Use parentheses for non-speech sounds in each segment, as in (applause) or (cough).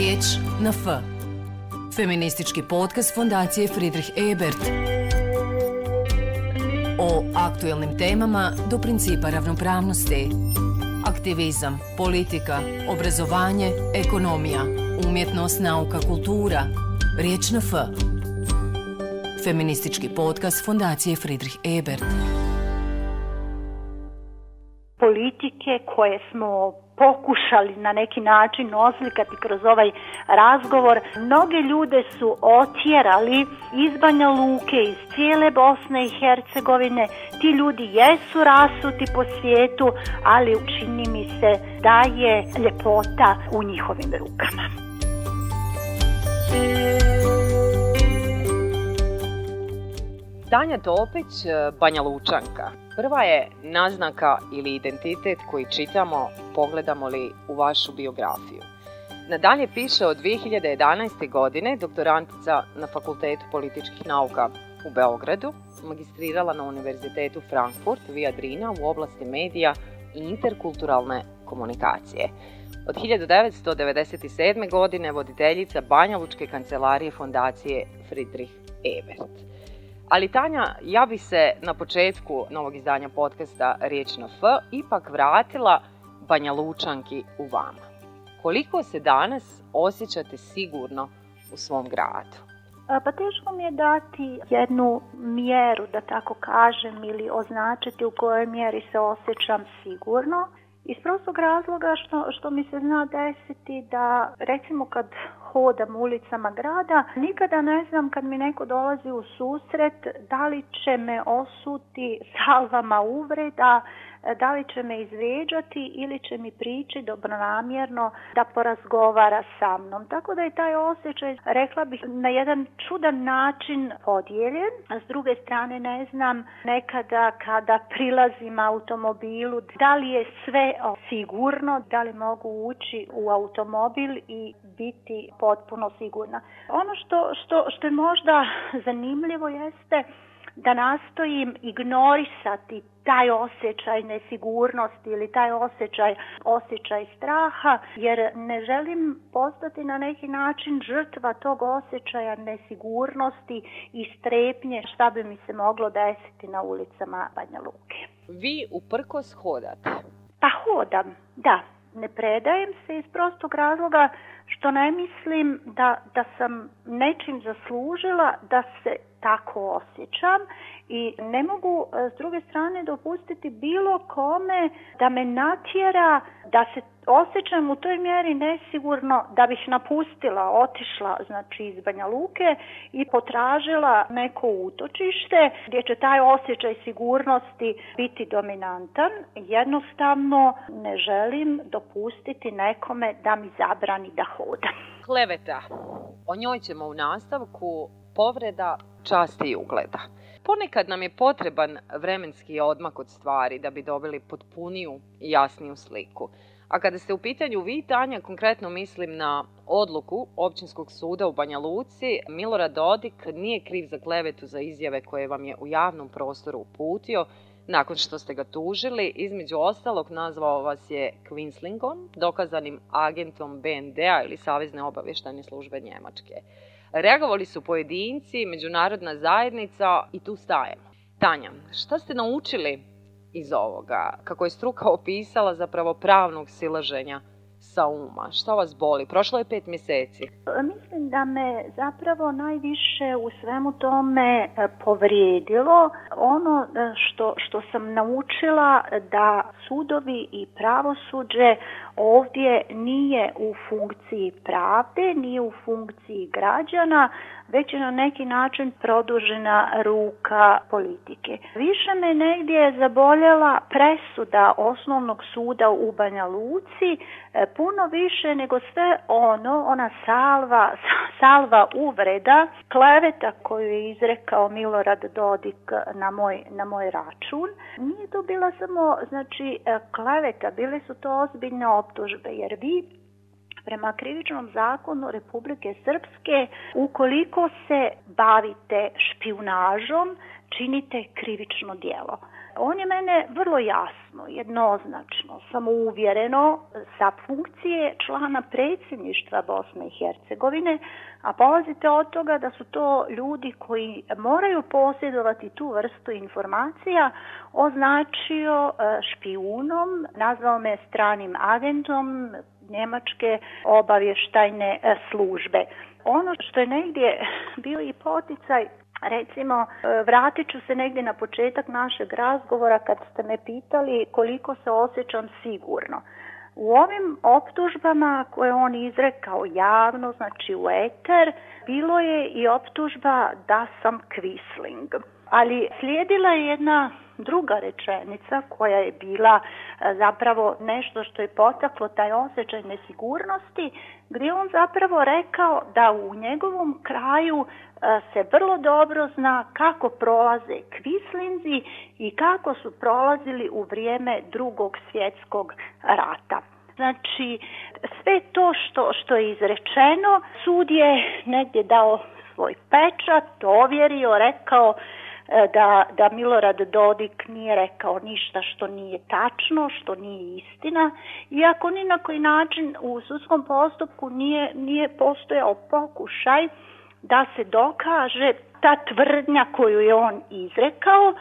Riječ na F. Feministički podcast Fondacije Friedrich Ebert. O aktuelnim temama do principa ravnopravnosti. Aktivizam, politika, obrazovanje, ekonomija, umjetnost, nauka, kultura. Riječ na F. Feministički podcast Fondacije Friedrich Ebert. Feministički podcast Fondacije Friedrich Ebert politike koje smo pokušali na neki način oslikati kroz ovaj razgovor. Mnoge ljude su otjerali iz Banja Luke, iz cijele Bosne i Hercegovine. Ti ljudi jesu rasuti po svijetu, ali učini mi se da je ljepota u njihovim rukama. Tanja Topić, Banja Lučanka. Prva je naznaka ili identitet koji čitamo, pogledamo li u vašu biografiju. Nadalje piše od 2011. godine doktorantica na Fakultetu političkih nauka u Beogradu, magistrirala na Univerzitetu Frankfurt via Drina u oblasti medija i interkulturalne komunikacije. Od 1997. godine voditeljica Banja Lučke kancelarije fondacije Friedrich Ebert. Ali Tanja, ja bi se na početku novog izdanja podcasta Riječ na F ipak vratila Banja Lučanki u vama. Koliko se danas osjećate sigurno u svom gradu? Pa teško mi je dati jednu mjeru, da tako kažem, ili označiti u kojoj mjeri se osjećam sigurno. Iz prostog razloga što, što mi se zna desiti da, recimo kad hodam ulicama grada, nikada ne znam kad mi neko dolazi u susret da li će me osuti salvama uvreda, da li će me izređati ili će mi prići dobronamjerno da porazgovara sa mnom. Tako da je taj osjećaj, rekla bih, na jedan čudan način podijeljen. A s druge strane, ne znam, nekada kada prilazim automobilu, da li je sve sigurno, da li mogu ući u automobil i biti potpuno sigurna. Ono što, što, što je možda zanimljivo jeste da nastojim ignorisati taj osjećaj nesigurnosti ili taj osjećaj, osjećaj straha, jer ne želim postati na neki način žrtva tog osjećaja nesigurnosti i strepnje šta bi mi se moglo desiti na ulicama Banja Luke. Vi uprkos hodate? Pa hodam, da ne predajem se iz prostog razloga što ne mislim da, da sam nečim zaslužila da se tako osjećam i ne mogu e, s druge strane dopustiti bilo kome da me natjera da se osjećam u toj mjeri nesigurno da bih napustila, otišla znači iz Banja Luke i potražila neko utočište gdje će taj osjećaj sigurnosti biti dominantan. Jednostavno ne želim dopustiti nekome da mi zabrani da hodam. Kleveta. O njoj ćemo u nastavku povreda časti i ugleda. Ponekad nam je potreban vremenski odmak od stvari da bi dobili potpuniju i jasniju sliku. A kada ste u pitanju vi, Tanja, konkretno mislim na odluku općinskog suda u Banja Luci, Milorad Dodik nije kriv za klevetu za izjave koje vam je u javnom prostoru uputio, nakon što ste ga tužili, između ostalog nazvao vas je Quinslingom, dokazanim agentom BND-a ili Savezne obavještajne službe Njemačke. Reagovali su pojedinci, međunarodna zajednica i tu stajemo. Tanja, šta ste naučili iz ovoga? Kako je struka opisala zapravo pravnog silaženja sa uma? Šta vas boli? Prošlo je pet mjeseci. Mislim da me zapravo najviše u svemu tome e, povrijedilo. Ono e, što, što sam naučila da sudovi i pravosuđe ovdje nije u funkciji pravde, nije u funkciji građana, već je na neki način produžena ruka politike. Više me negdje je zaboljela presuda osnovnog suda u Banja Luci, e, puno više nego sve ono, ona salva, (laughs) salva uvreda, kleveta koju je izrekao Milorad Dodik na moj, na moj račun. Nije to bila samo znači, e, kleveta, bile su to ozbiljne opcije optužbe, jer vi prema krivičnom zakonu Republike Srpske, ukoliko se bavite špionažom, činite krivično dijelo on je mene vrlo jasno, jednoznačno, samouvjereno sa funkcije člana predsjedništva Bosne i Hercegovine, a polazite od toga da su to ljudi koji moraju posjedovati tu vrstu informacija, označio e, špijunom, nazvao me stranim agentom Njemačke obavještajne e, službe. Ono što je negdje (laughs) bio i poticaj Recimo, e, vratit ću se negdje na početak našeg razgovora kad ste me pitali koliko se osjećam sigurno. U ovim optužbama koje on izrekao javno, znači u eter, bilo je i optužba da sam kvisling. Ali slijedila je jedna druga rečenica koja je bila e, zapravo nešto što je potaklo taj osjećaj nesigurnosti, gdje on zapravo rekao da u njegovom kraju e, se vrlo dobro zna kako prolaze kvislinzi i kako su prolazili u vrijeme drugog svjetskog rata. Znači, sve to što, što je izrečeno, sud je negdje dao svoj pečat, ovjerio, rekao uh, E, da, da Milorad Dodik nije rekao ništa što nije tačno, što nije istina, iako ni na koji način u sudskom postupku nije, nije postojao pokušaj da se dokaže ta tvrdnja koju je on izrekao,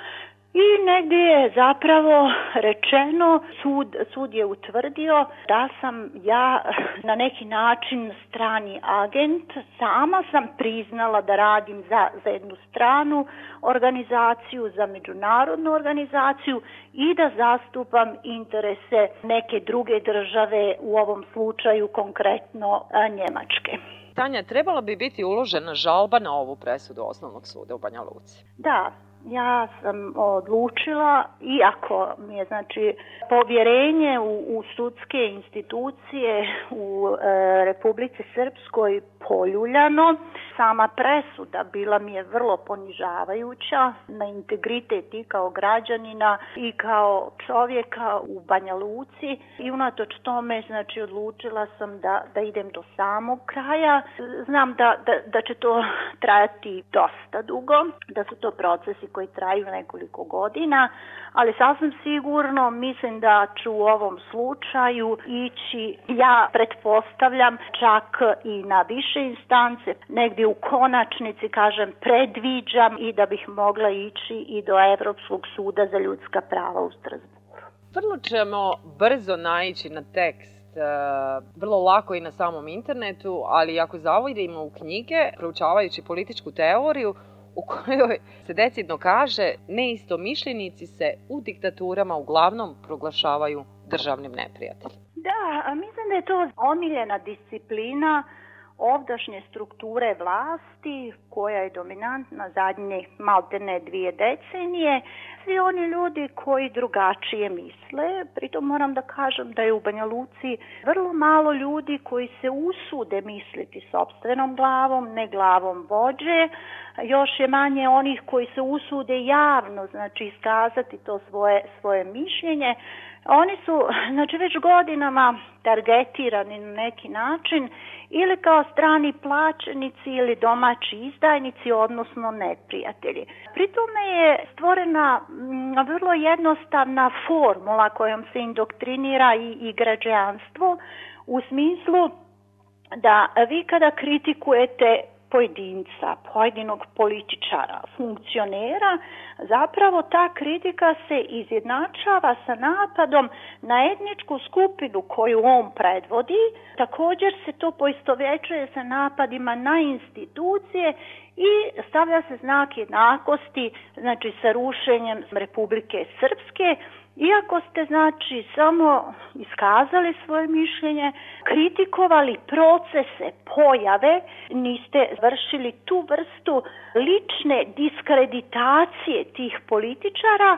I negdje je zapravo rečeno, sud, sud je utvrdio da sam ja (laughs) na neki način strani agent. Sama sam priznala da radim za, za jednu stranu organizaciju, za međunarodnu organizaciju i da zastupam interese neke druge države, u ovom slučaju konkretno e, Njemačke. Tanja, trebala bi biti uložena žalba na ovu presudu Osnovnog suda u Banja Luci. Da, ja sam odlučila, iako mi je znači povjerenje u, u sudske institucije u e, Republici Srpskoj poljuljano, sama presuda bila mi je vrlo ponižavajuća na integritet i kao građanina i kao čovjeka u Banja Luci i unatoč tome znači odlučila sam da, da idem do samog kraja. Znam da, da, da će to trajati dosta dugo, da su to procesi koji traju nekoliko godina, ali sasvim sigurno mislim da ću u ovom slučaju ići, ja pretpostavljam, čak i na više instance, negdje u konačnici, kažem, predviđam i da bih mogla ići i do Evropskog suda za ljudska prava u Strasburu. Vrlo ćemo brzo naići na tekst e, vrlo lako i na samom internetu, ali ako zavodimo u knjige, proučavajući političku teoriju, u kojoj se decidno kaže neisto mišljenici se u diktaturama uglavnom proglašavaju državnim neprijateljima. Da, a mislim da je to omiljena disciplina ovdašnje strukture vlasti koja je dominantna zadnje maltene dvije decenije, svi oni ljudi koji drugačije misle, pritom moram da kažem da je u Banja Luci vrlo malo ljudi koji se usude misliti sobstvenom glavom, ne glavom vođe, još je manje onih koji se usude javno znači iskazati to svoje, svoje mišljenje, oni su znači već godinama targetirani na neki način ili kao strani plaćenici ili domaći izdajnici odnosno neprijatelji. Pri tome je stvorena mm, vrlo jednostavna formula kojom se indoktrinira i, i građanstvo u smislu da vi kada kritikujete pojedinca, pojedinog političara, funkcionera, zapravo ta kritika se izjednačava sa napadom na etničku skupinu koju on predvodi. Također se to poistovečuje sa napadima na institucije i stavlja se znak jednakosti, znači sa rušenjem Republike Srpske, Iako ste znači samo iskazali svoje mišljenje, kritikovali procese pojave, niste vršili tu vrstu lične diskreditacije tih političara,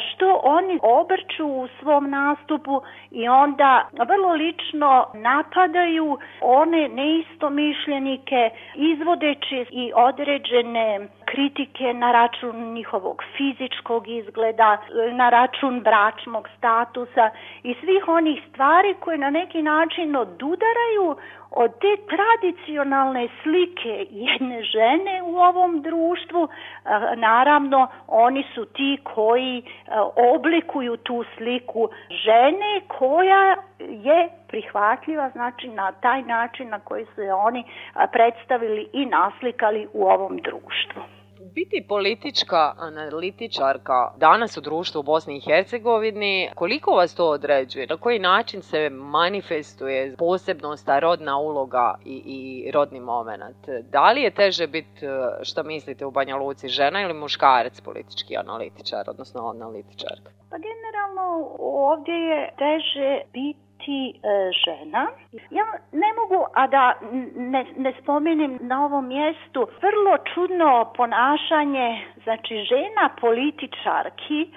što oni obrču u svom nastupu i onda vrlo lično napadaju one neistomišljenike izvodeći i određene kritike na račun njihovog fizičkog izgleda, na račun bračnog statusa i svih onih stvari koje na neki način odudaraju od te tradicionalne slike jedne žene u ovom društvu. E, naravno, oni su ti koji e, oblikuju tu sliku žene koja je prihvatljiva znači, na taj način na koji su je oni e, predstavili i naslikali u ovom društvu biti politička analitičarka danas u društvu u Bosni i Hercegovini, koliko vas to određuje? Na koji način se manifestuje posebnost ta rodna uloga i, i rodni moment? Da li je teže biti, e, što mislite, u Banja Luci žena ili muškarac politički analitičar, odnosno analitičarka? Pa generalno ovdje je teže biti biti e, žena. Ja ne mogu, a da ne, ne spomenem na ovom mjestu, vrlo čudno ponašanje, znači žena političarki,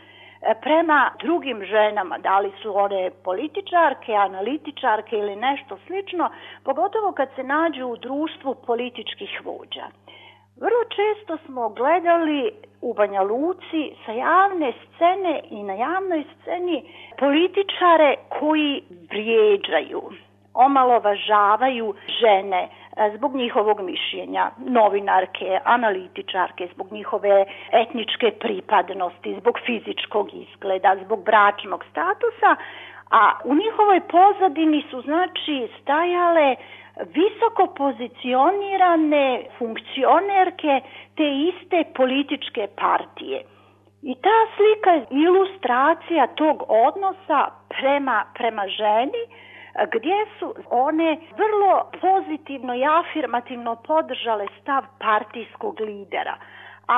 e, prema drugim ženama, da li su one političarke, analitičarke ili nešto slično, pogotovo kad se nađu u društvu političkih vođa. E, Vrlo često smo gledali u Banja Luci sa javne scene i na javnoj sceni političare koji vrijeđaju, omalovažavaju žene e, zbog njihovog mišljenja, novinarke, analitičarke, zbog njihove etničke pripadnosti, zbog fizičkog izgleda, zbog bračnog statusa, a u njihovoj pozadini su znači stajale visoko pozicionirane funkcionerke te iste političke partije. I ta slika je ilustracija tog odnosa prema, prema ženi gdje su one vrlo pozitivno i afirmativno podržale stav partijskog lidera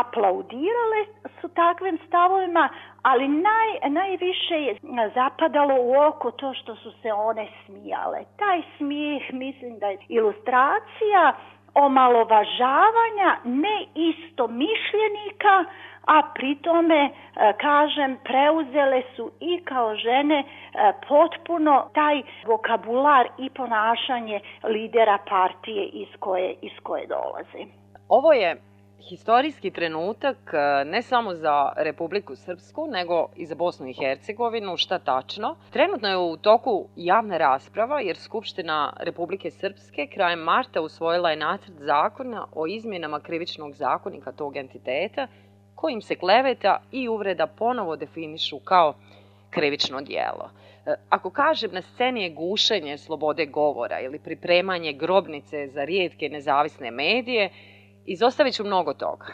aplaudirale su takvim stavovima, ali naj, najviše je zapadalo u oko to što su se one smijale. Taj smijeh mislim da je ilustracija omalovažavanja neistomišljenika, a pri tome, e, kažem, preuzele su i kao žene e, potpuno taj vokabular i ponašanje lidera partije iz koje, iz koje dolaze. Ovo je historijski trenutak e, ne samo za Republiku Srpsku, nego i za Bosnu i Hercegovinu, šta tačno. Trenutno je u toku javna rasprava jer Skupština Republike Srpske krajem marta usvojila je nacrt zakona o izmjenama krivičnog zakonika tog entiteta kojim se kleveta i uvreda ponovo definišu kao krivično dijelo. E, ako kažem na sceni je gušenje slobode govora ili pripremanje grobnice za rijetke nezavisne medije, izostavit ću mnogo toga.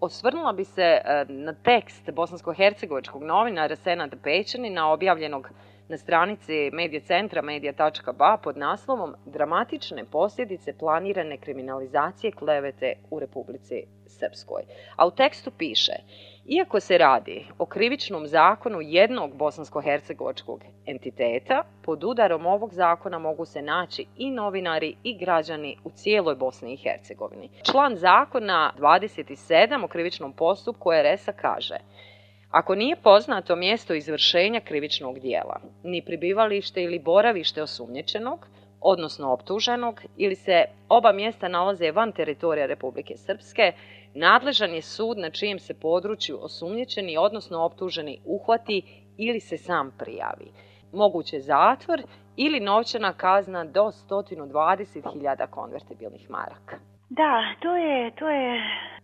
Osvrnula bi se eh, na tekst bosansko-hercegovičkog novinara Senata Pećanina objavljenog uh, na stranici medija centra medija.ba pod naslovom Dramatične posljedice planirane kriminalizacije klevete u Republici Srpskoj. A u tekstu piše, iako se radi o krivičnom zakonu jednog bosansko-hercegovačkog entiteta, pod udarom ovog zakona mogu se naći i novinari i građani u cijeloj Bosni i Hercegovini. Član zakona 27 o krivičnom postupku RS-a kaže, Ako nije poznato mjesto izvršenja krivičnog dijela, ni pribivalište ili boravište osumnječenog, odnosno optuženog, ili se oba mjesta nalaze van teritorija Republike Srpske, nadležan je sud na čijem se području osumnječeni, odnosno optuženi, uhvati ili se sam prijavi. Moguće zatvor ili novčana kazna do 120.000 konvertibilnih maraka. Da, to je, to je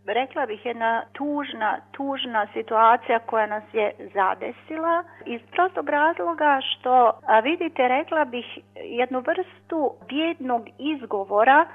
rekla bih jedna tužna, tužna situacija koja nas je zadesila iz prostog razloga što vidite rekla bih jednu vrstu bjednog izgovora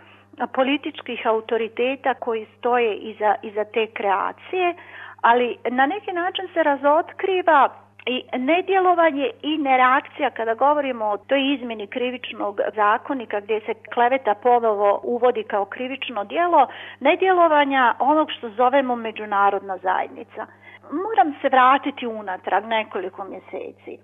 političkih autoriteta koji stoje iza, iza te kreacije, ali na neki način se razotkriva I nedjelovanje i nereakcija kada govorimo o toj izmjeni krivičnog zakonika gdje se kleveta ponovo uvodi kao krivično dijelo, nedjelovanja onog što zovemo međunarodna zajednica. Moram se vratiti unatrag nekoliko mjeseci.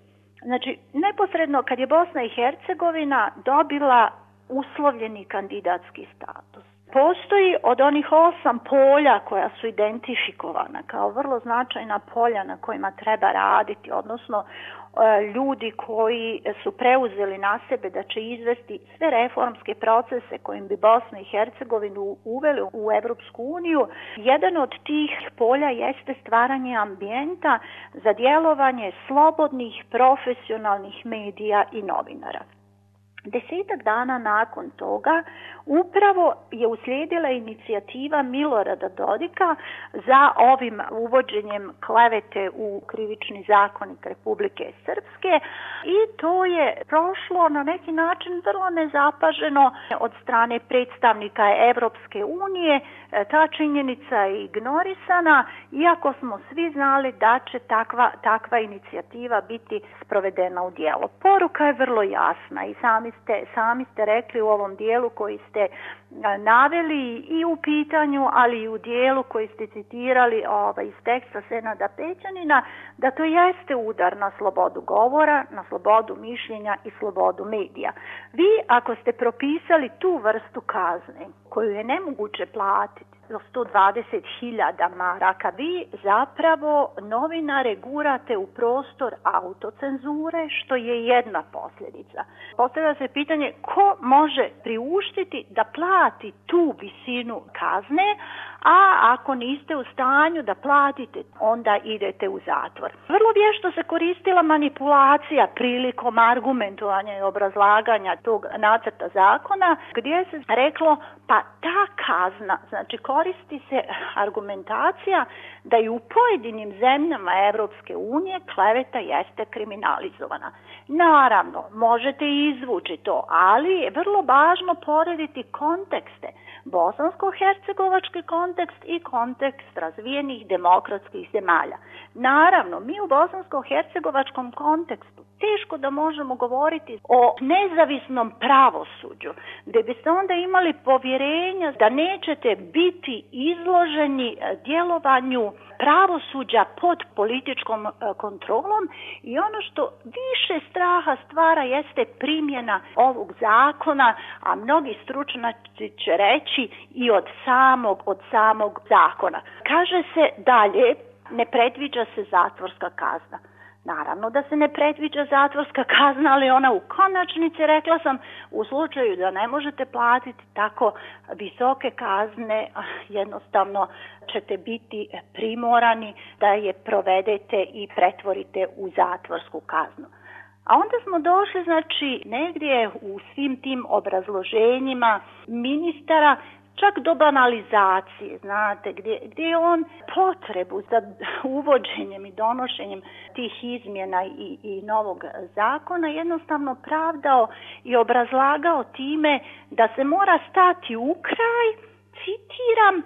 Znači, neposredno kad je Bosna i Hercegovina dobila uslovljeni kandidatski status, postoji od onih osam polja koja su identifikovana kao vrlo značajna polja na kojima treba raditi, odnosno e, ljudi koji su preuzeli na sebe da će izvesti sve reformske procese kojim bi Bosna i Hercegovinu uveli u Evropsku uniju. Jedan od tih polja jeste stvaranje ambijenta za djelovanje slobodnih profesionalnih medija i novinara. Desetak dana nakon toga upravo je uslijedila inicijativa Milorada Dodika za ovim uvođenjem klevete u krivični zakonik Republike Srpske i to je prošlo na neki način vrlo nezapaženo od strane predstavnika Evropske unije. Ta činjenica je ignorisana, iako smo svi znali da će takva, takva inicijativa biti sprovedena u dijelo. Poruka je vrlo jasna i sami ste, sami ste rekli u ovom dijelu koji ste e, naveli i u pitanju, ali i u dijelu koji ste citirali ovaj, iz teksta Senada Pećanina, da to jeste udar na slobodu govora, na slobodu mišljenja i slobodu medija. Vi, ako ste propisali tu vrstu kazne koju je nemoguće platiti, zaposlilo 120.000 maraka, vi zapravo novinare gurate u prostor autocenzure, što je jedna posljedica. Postavlja se pitanje ko može priuštiti da plati tu visinu kazne, a ako niste u stanju da platite, onda idete u zatvor. Vrlo vješto se koristila manipulacija prilikom argumentovanja i obrazlaganja tog nacrta zakona, gdje se reklo, pa ta kazna, znači koristi se argumentacija da i u pojedinim zemljama Evropske unije kleveta jeste kriminalizowana. Naravno, možete izvući to, ali je vrlo važno porediti kontekste. Bosansko-hercegovački kontekst kontekst i kontekst razvijenih demokratskih zemalja. Naravno, mi u bosansko-hercegovačkom kontekstu teško da možemo govoriti o nezavisnom pravosuđu, gdje biste onda imali povjerenja da nećete biti izloženi e, djelovanju pravosuđa pod političkom e, kontrolom i ono što više straha stvara jeste primjena ovog zakona, a mnogi stručnaci će reći i od samog, od samog samog zakona. Kaže se dalje, ne predviđa se zatvorska kazna. Naravno da se ne predviđa zatvorska kazna, ali ona u konačnici rekla sam u slučaju da ne možete platiti tako visoke kazne, jednostavno ćete biti primorani da je provedete i pretvorite u zatvorsku kaznu. A onda smo došli, znači, negdje u svim tim obrazloženjima ministara čak do banalizacije, znate, gdje, gdje je on potrebu za (laughs) uvođenjem i donošenjem tih izmjena i, i novog zakona jednostavno pravdao i obrazlagao time da se mora stati u kraj, citiram,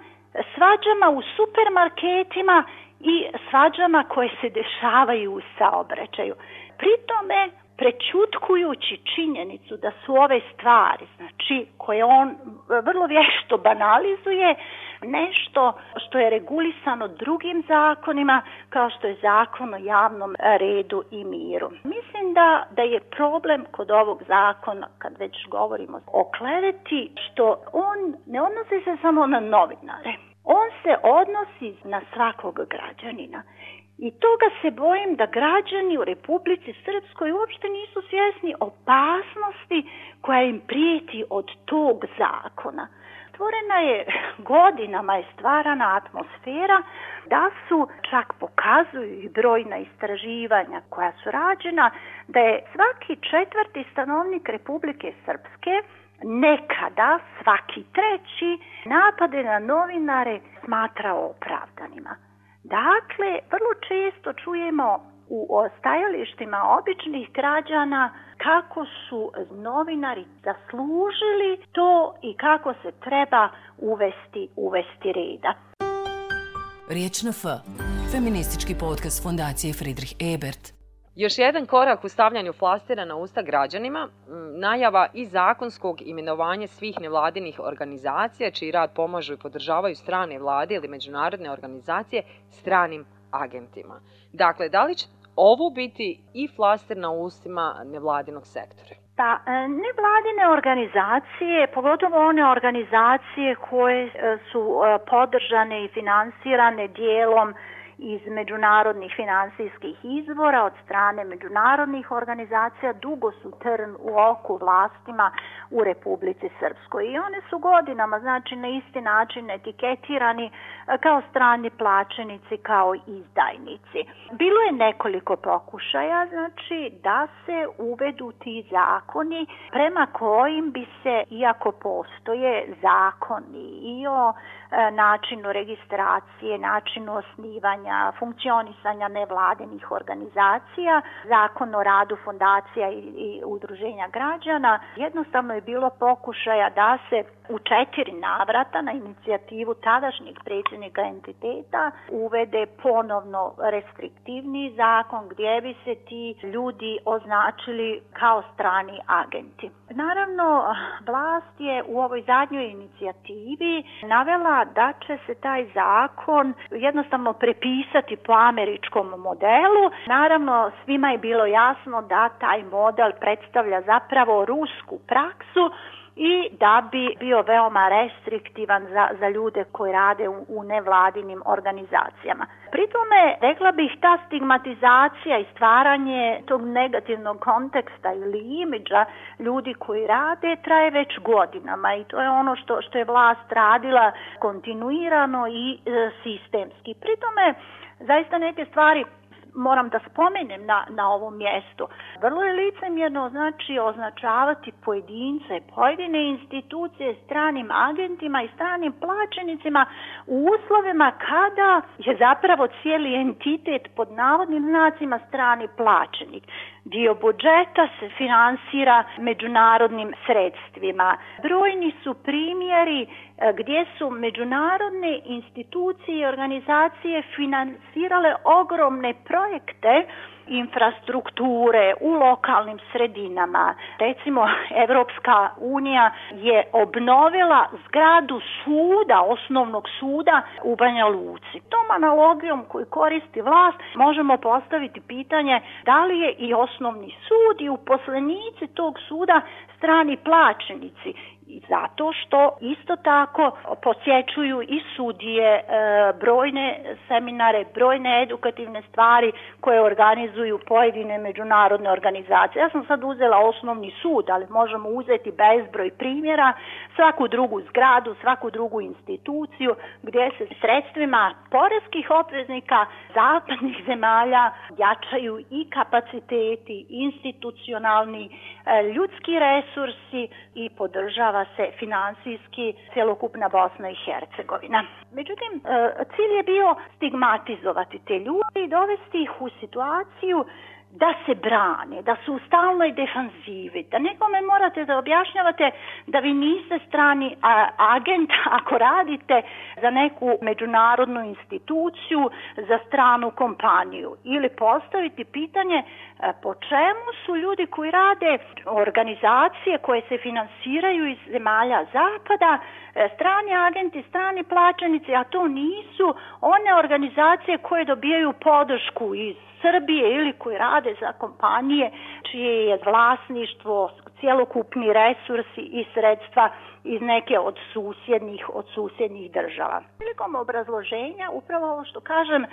svađama u supermarketima i svađama koje se dešavaju u saobraćaju. Pri tome prećutkujući činjenicu da su ove stvari, znači koje on vrlo vješto banalizuje, nešto što je regulisano drugim zakonima kao što je zakon o javnom redu i miru. Mislim da, da je problem kod ovog zakona, kad već govorimo o kleveti, što on ne odnose se samo na novinare, on se odnosi na svakog građanina. I toga se bojim da građani u Republici Srpskoj uopšte nisu svjesni opasnosti koja im prijeti od tog zakona. Stvorena je godinama je stvarana atmosfera da su čak pokazuju i brojna istraživanja koja su rađena da je svaki četvrti stanovnik Republike Srpske nekada svaki treći napade na novinare smatrao opravdanima. Dakle, vrlo često čujemo u stajalištima običnih građana kako su novinari zaslužili to i kako se treba uvesti, uvesti reda. Riječ na F. Feministički podcast Fondacije Friedrich Ebert. Još jedan korak u stavljanju flastera na usta građanima, najava i zakonskog imenovanja svih nevladinih organizacija, čiji rad pomažu i podržavaju strane vlade ili međunarodne organizacije, stranim agentima. Dakle, da li će ovo biti i flaster na ustima nevladinog sektora? Pa, e, nevladine organizacije, pogotovo one organizacije koje e, su e, podržane i finansirane dijelom iz međunarodnih finansijskih izvora od strane međunarodnih organizacija dugo su trn u oku vlastima u Republici Srpskoj i one su godinama znači na isti način etiketirani e, kao strani plaćenici kao izdajnici. Bilo je nekoliko pokušaja znači da se uvedu ti zakoni prema kojim bi se iako postoje zakoni i o E, načinu registracije, načinu osnivanja, funkcionisanja nevladenih organizacija, zakon o radu fondacija i, i udruženja građana. Jednostavno je bilo pokušaja da se u četiri navrata na inicijativu tadašnjeg predsjednika entiteta uvede ponovno restriktivni zakon gdje bi se ti ljudi označili kao strani agenti. Naravno, vlast je u ovoj zadnjoj inicijativi navela da će se taj zakon jednostavno prepisati po američkom modelu. Naravno, svima je bilo jasno da taj model predstavlja zapravo rusku praksu i da bi bio veoma restriktivan za, za ljude koji rade u, u nevladinim organizacijama. Pri tome, rekla bih, ta stigmatizacija i stvaranje tog negativnog konteksta ili imidža ljudi koji rade traje već godinama i to je ono što, što je vlast radila kontinuirano i e, sistemski. Pri tome, zaista neke stvari moram da spomenem na, na ovom mjestu. Vrlo je licemjerno znači označavati pojedince, pojedine institucije stranim agentima i stranim plaćenicima u uslovima kada je zapravo cijeli entitet pod navodnim znacima strani plaćenik. Dio budžeta se finansira međunarodnim sredstvima. Brojni su primjeri E, gdje su međunarodne institucije i organizacije finansirale ogromne projekte infrastrukture u lokalnim sredinama. Recimo, (laughs) Evropska unija je obnovila zgradu suda, osnovnog suda u Banja Luci. Tom analogijom koji koristi vlast možemo postaviti pitanje da li je i osnovni sud i uposlenici tog suda strani plaćenici zato što isto tako posjećuju i sudije e, brojne seminare, brojne edukativne stvari koje organizuju pojedine međunarodne organizacije. Ja sam sad uzela osnovni sud, ali možemo uzeti bezbroj primjera, svaku drugu zgradu, svaku drugu instituciju gdje se sredstvima porezkih obveznika zapadnih zemalja jačaju i kapaciteti, institucionalni, e, ljudski resursi i podržava rješava se financijski cjelokupna Bosna i Hercegovina. Međutim, e, cilj je bio stigmatizovati te ljude i dovesti ih u situaciju da se brane, da su u stalnoj defanzivi, da nekome morate da objašnjavate da vi niste strani a, agent (laughs) ako radite za neku međunarodnu instituciju, za stranu kompaniju. Ili postaviti pitanje a, po čemu su ljudi koji rade organizacije koje se finansiraju iz zemalja zapada, a, e, strani agenti, strani plaćenici, a to nisu one organizacije koje dobijaju podršku iz Srbije ili koji rade rade za kompanije čije je vlasništvo cjelokupni resursi i sredstva iz neke od susjednih od susjednih država. Prilikom obrazloženja upravo ovo što kažem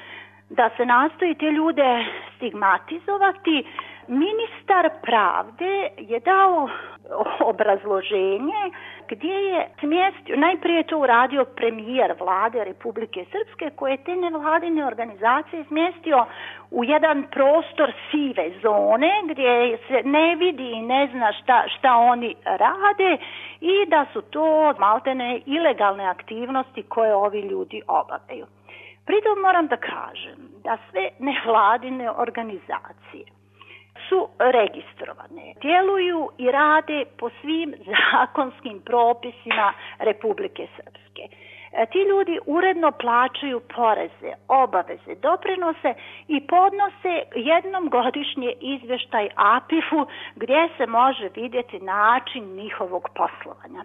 da se nastoji te ljude stigmatizovati, ministar pravde je dao obrazloženje gdje je smjestio, najprije to uradio premijer vlade Republike Srpske koje te nevladine organizacije smjestio u jedan prostor sive zone gdje se ne vidi i ne zna šta, šta oni rade i da su to maltene ilegalne aktivnosti koje ovi ljudi obavljaju. Pritom moram da kažem da sve nevladine organizacije su registrovane, djeluju i rade po svim (laughs) zakonskim propisima Republike Srpske. E, ti ljudi uredno plaćaju poreze, obaveze, doprinose i podnose jednom godišnje izveštaj APIF-u gdje se može vidjeti način njihovog poslovanja.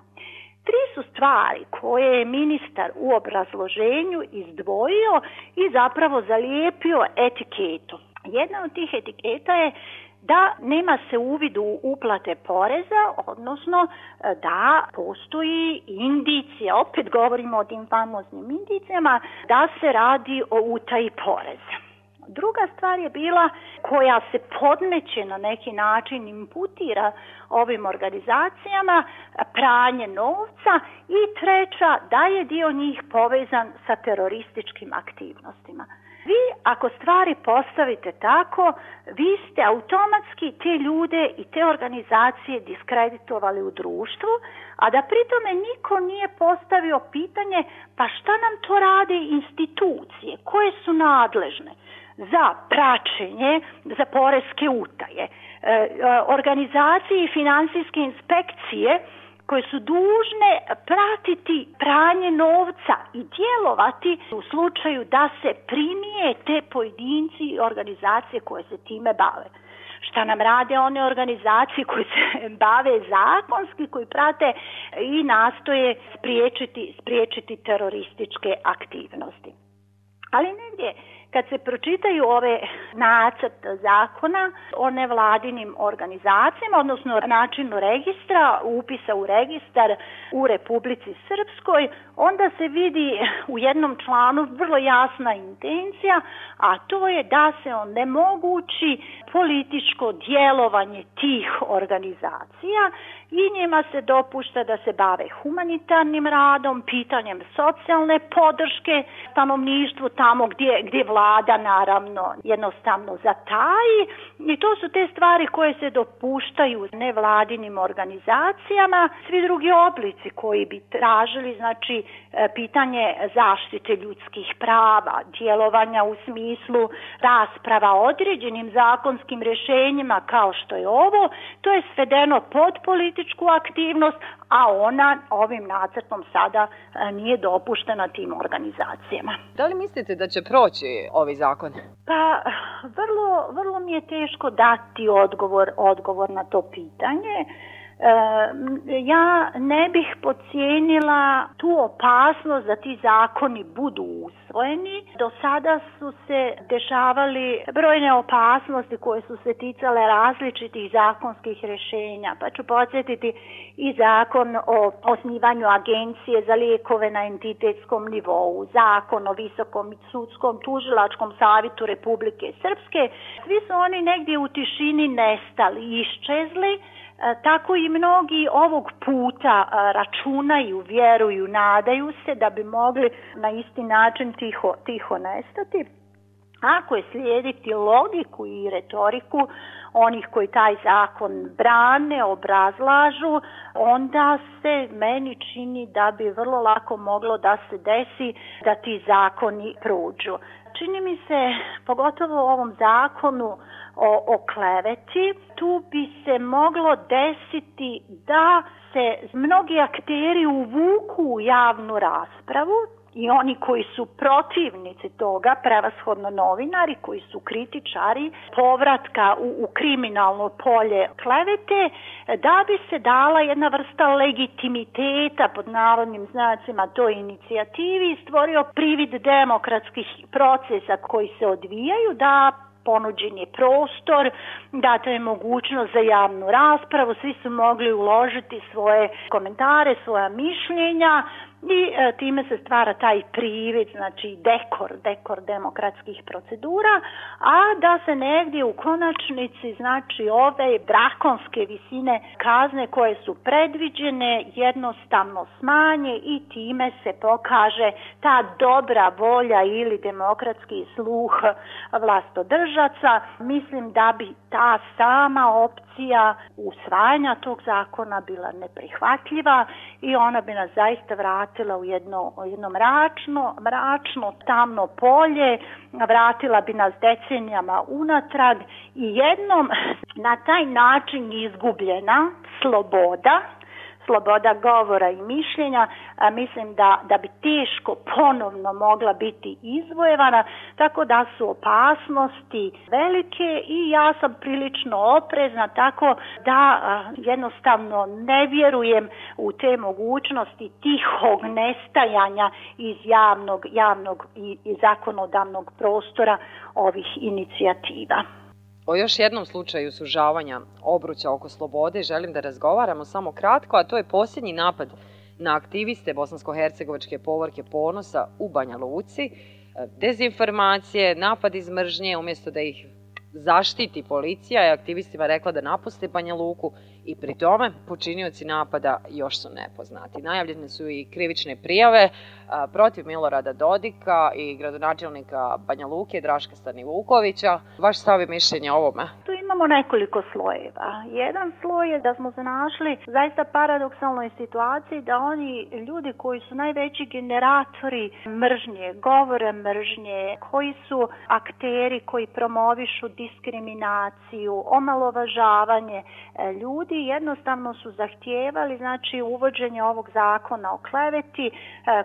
Tri su stvari koje je ministar u obrazloženju izdvojio i zapravo zalijepio etiketu. Jedna od tih etiketa je da nema se uvidu uplate poreza, odnosno e, da postoji indicija, opet govorimo o tim famoznim indicijama, da se radi o utaji poreza. Druga stvar je bila koja se podmeće na neki način imputira ovim organizacijama pranje novca i treća da je dio njih povezan sa terorističkim aktivnostima. Vi ako stvari postavite tako, vi ste automatski te ljude i te organizacije diskreditovali u društvu, a da pritome niko nije postavio pitanje pa šta nam to rade institucije koje su nadležne za praćenje, za poreske utaje, e, e, organizacije i financijske inspekcije, koje su dužne pratiti pranje novca i djelovati u slučaju da se primije te pojedinci i organizacije koje se time bave. Šta nam rade one organizacije koje se (laughs) bave zakonski, koji prate i nastoje spriječiti, spriječiti terorističke aktivnosti. Ali negdje, Kad se pročitaju ove nacrt zakona o nevladinim organizacijama, odnosno načinu registra, upisa u registar u Republici Srpskoj, onda se vidi u jednom članu vrlo jasna intencija, a to je da se onemogući političko djelovanje tih organizacija, i njima se dopušta da se bave humanitarnim radom, pitanjem socijalne podrške, stanovništvu tamo gdje, gdje vlada naravno jednostavno zataji i to su te stvari koje se dopuštaju nevladinim organizacijama, svi drugi oblici koji bi tražili znači e, pitanje zaštite ljudskih prava, djelovanja u smislu rasprava određenim zakonskim rješenjima kao što je ovo, to je svedeno pod politi turističku aktivnost, a ona ovim nacrtom sada e, nije dopuštena tim organizacijama. Da li mislite da će proći ovi zakon? Pa, vrlo, vrlo mi je teško dati odgovor, odgovor na to pitanje. Ehm, ja ne bih pocijenila tu opasnost da ti zakoni budu usvojeni. Do sada su se dešavali brojne opasnosti koje su se ticale različitih zakonskih rješenja. Pa ću podsjetiti i zakon o osnivanju agencije za lijekove na entitetskom nivou, zakon o visokom i sudskom tužilačkom savitu Republike Srpske. Svi su oni negdje u tišini nestali i iščezli. E, tako i mnogi ovog puta e, računaju, vjeruju, nadaju se da bi mogli na isti način tiho, tiho nestati. Ako je slijediti logiku i retoriku onih koji taj zakon brane, obrazlažu, onda se meni čini da bi vrlo lako moglo da se desi da ti zakoni pruđu. Čini mi se, pogotovo u ovom zakonu o, o kleveti, tu bi se moglo desiti da se mnogi akteri uvuku u javnu raspravu, i oni koji su protivnici toga, prevashodno novinari koji su kritičari, povratka u, u kriminalno polje klevete, da bi se dala jedna vrsta legitimiteta pod narodnim znacima toj inicijativi i stvorio privid demokratskih procesa koji se odvijaju da ponuđen je prostor, data je mogućnost za javnu raspravu, svi su mogli uložiti svoje komentare, svoja mišljenja, I e, time se stvara taj privid, znači dekor, dekor demokratskih procedura, a da se negdje u konačnici, znači ove drakonske visine kazne koje su predviđene, jednostavno smanje i time se pokaže ta dobra volja ili demokratski sluh vlastodržaca. Mislim da bi ta sama opcija usvajanja tog zakona bila neprihvatljiva i ona bi nas zaista vratila u jedno, u jedno mračno, mračno, tamno polje, vratila bi nas decenijama unatrag i jednom (laughs) na taj način izgubljena sloboda sloboda govora i mišljenja, a, mislim da, da bi teško ponovno mogla biti izvojevana, tako da su opasnosti velike i ja sam prilično oprezna tako da a, jednostavno ne vjerujem u te mogućnosti tihog nestajanja iz javnog, javnog i, i zakonodavnog prostora ovih inicijativa. O još jednom slučaju sužavanja obruća oko slobode želim da razgovaramo samo kratko, a to je posljednji napad na aktiviste bosansko-hercegovačke povorke ponosa u Banja Luci. Dezinformacije, napad iz mržnje, umjesto da ih zaštiti policija je aktivistima rekla da napuste Banja Luku i pri tome počinioci napada još su nepoznati. Najavljene su i krivične prijave protiv Milorada Dodika i gradonačelnika Banja Luke, Draška Stanivukovića. Vaš stavi mišljenje o ovome? Tu imamo nekoliko slojeva. Jedan sloj je da smo se našli zaista paradoksalnoj situaciji da oni ljudi koji su najveći generatori mržnje, govore mržnje, koji su akteri koji promovišu diskriminaciju, omalovažavanje e, ljudi, oni jednostavno su zahtijevali znači uvođenje ovog zakona o kleveti e,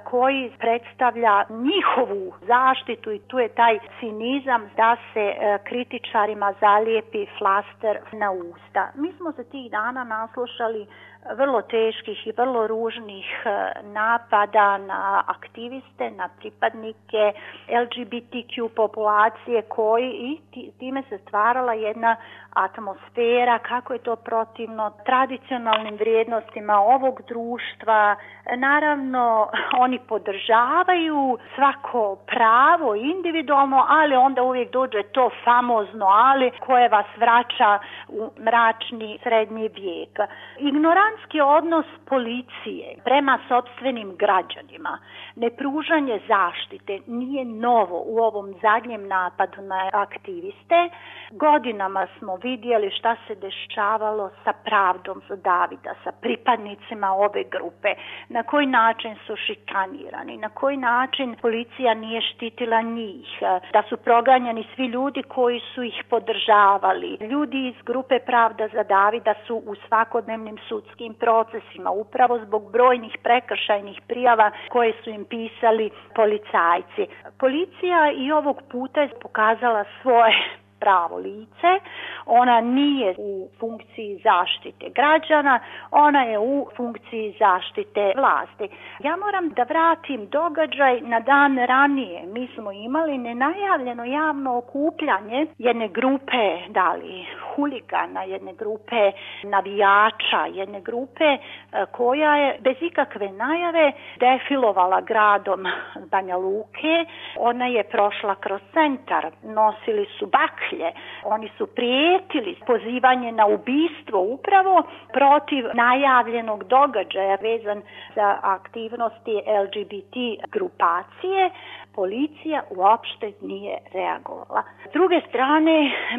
koji predstavlja njihovu zaštitu i tu je taj cinizam da se e, kritičarima zalijepi flaster na usta. Mi smo se tih dana naslušali vrlo teških i vrlo ružnih e, napada na aktiviste, na pripadnike LGBTQ populacije koji i time se stvarala jedna atmosfera kako je to protivno tradicionalnim vrijednostima ovog društva. Naravno, oni podržavaju svako pravo individualno, ali onda uvijek dođe to famozno ali koje vas vraća u mračni srednji vijek. Ignorant Vatikanski odnos policije prema sobstvenim građanima, nepružanje zaštite nije novo u ovom zadnjem napadu na aktiviste. Godinama smo vidjeli šta se dešavalo sa pravdom za Davida, sa pripadnicima ove grupe, na koji način su šikanirani, na koji način policija nije štitila njih, da su proganjani svi ljudi koji su ih podržavali. Ljudi iz grupe Pravda za Davida su u svakodnevnim sudskim sudskim procesima upravo zbog brojnih prekršajnih prijava koje su im pisali policajci. Policija i ovog puta je pokazala svoje pravo lice, ona nije u funkciji zaštite građana, ona je u funkciji zaštite vlasti. Ja moram da vratim događaj na dan ranije. Mi smo imali nenajavljeno javno okupljanje jedne grupe, da li huligana, jedne grupe navijača, jedne grupe e, koja je bez ikakve najave defilovala gradom Banja Luke. Ona je prošla kroz centar, nosili su baklje, nasilje. Oni su prijetili pozivanje na ubistvo upravo protiv najavljenog događaja vezan za aktivnosti LGBT grupacije policija uopšte nije reagovala. S druge strane,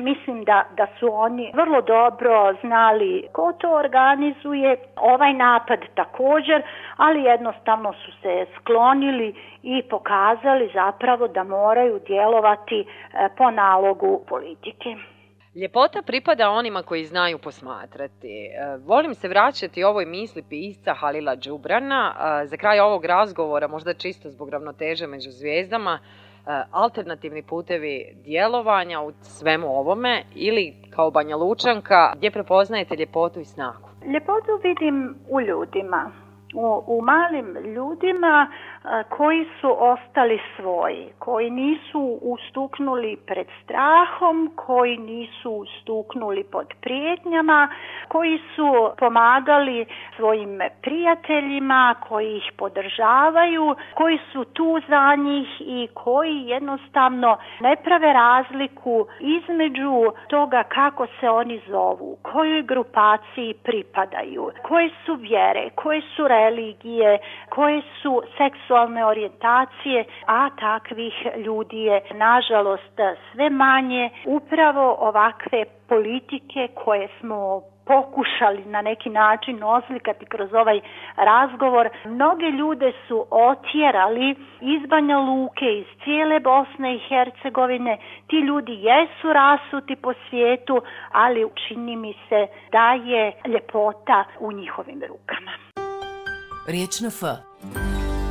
mislim da, da su oni vrlo dobro znali ko to organizuje, ovaj napad također, ali jednostavno su se sklonili i pokazali zapravo da moraju djelovati eh, po nalogu politike. Ljepota pripada onima koji znaju posmatrati. E, volim se vraćati ovoj misli pisca Halila Džubrana. E, za kraj ovog razgovora, možda čisto zbog ravnoteže među zvijezdama, e, alternativni putevi djelovanja u svemu ovome ili kao Banja Lučanka, gdje prepoznajete ljepotu i snagu? Ljepotu vidim u ljudima. U, u malim ljudima, koji su ostali svoji, koji nisu ustuknuli pred strahom, koji nisu ustuknuli pod prijetnjama, koji su pomagali svojim prijateljima, koji ih podržavaju, koji su tu za njih i koji jednostavno ne prave razliku između toga kako se oni zovu, kojoj grupaciji pripadaju, koje su vjere, koje su religije, koje su seksualne seksualne orijentacije, a takvih ljudi je nažalost sve manje. Upravo ovakve politike koje smo pokušali na neki način ozlikati kroz ovaj razgovor. Mnoge ljude su otjerali iz Banja Luke, iz cijele Bosne i Hercegovine. Ti ljudi jesu rasuti po svijetu, ali čini mi se da je ljepota u njihovim rukama. Riječ na F.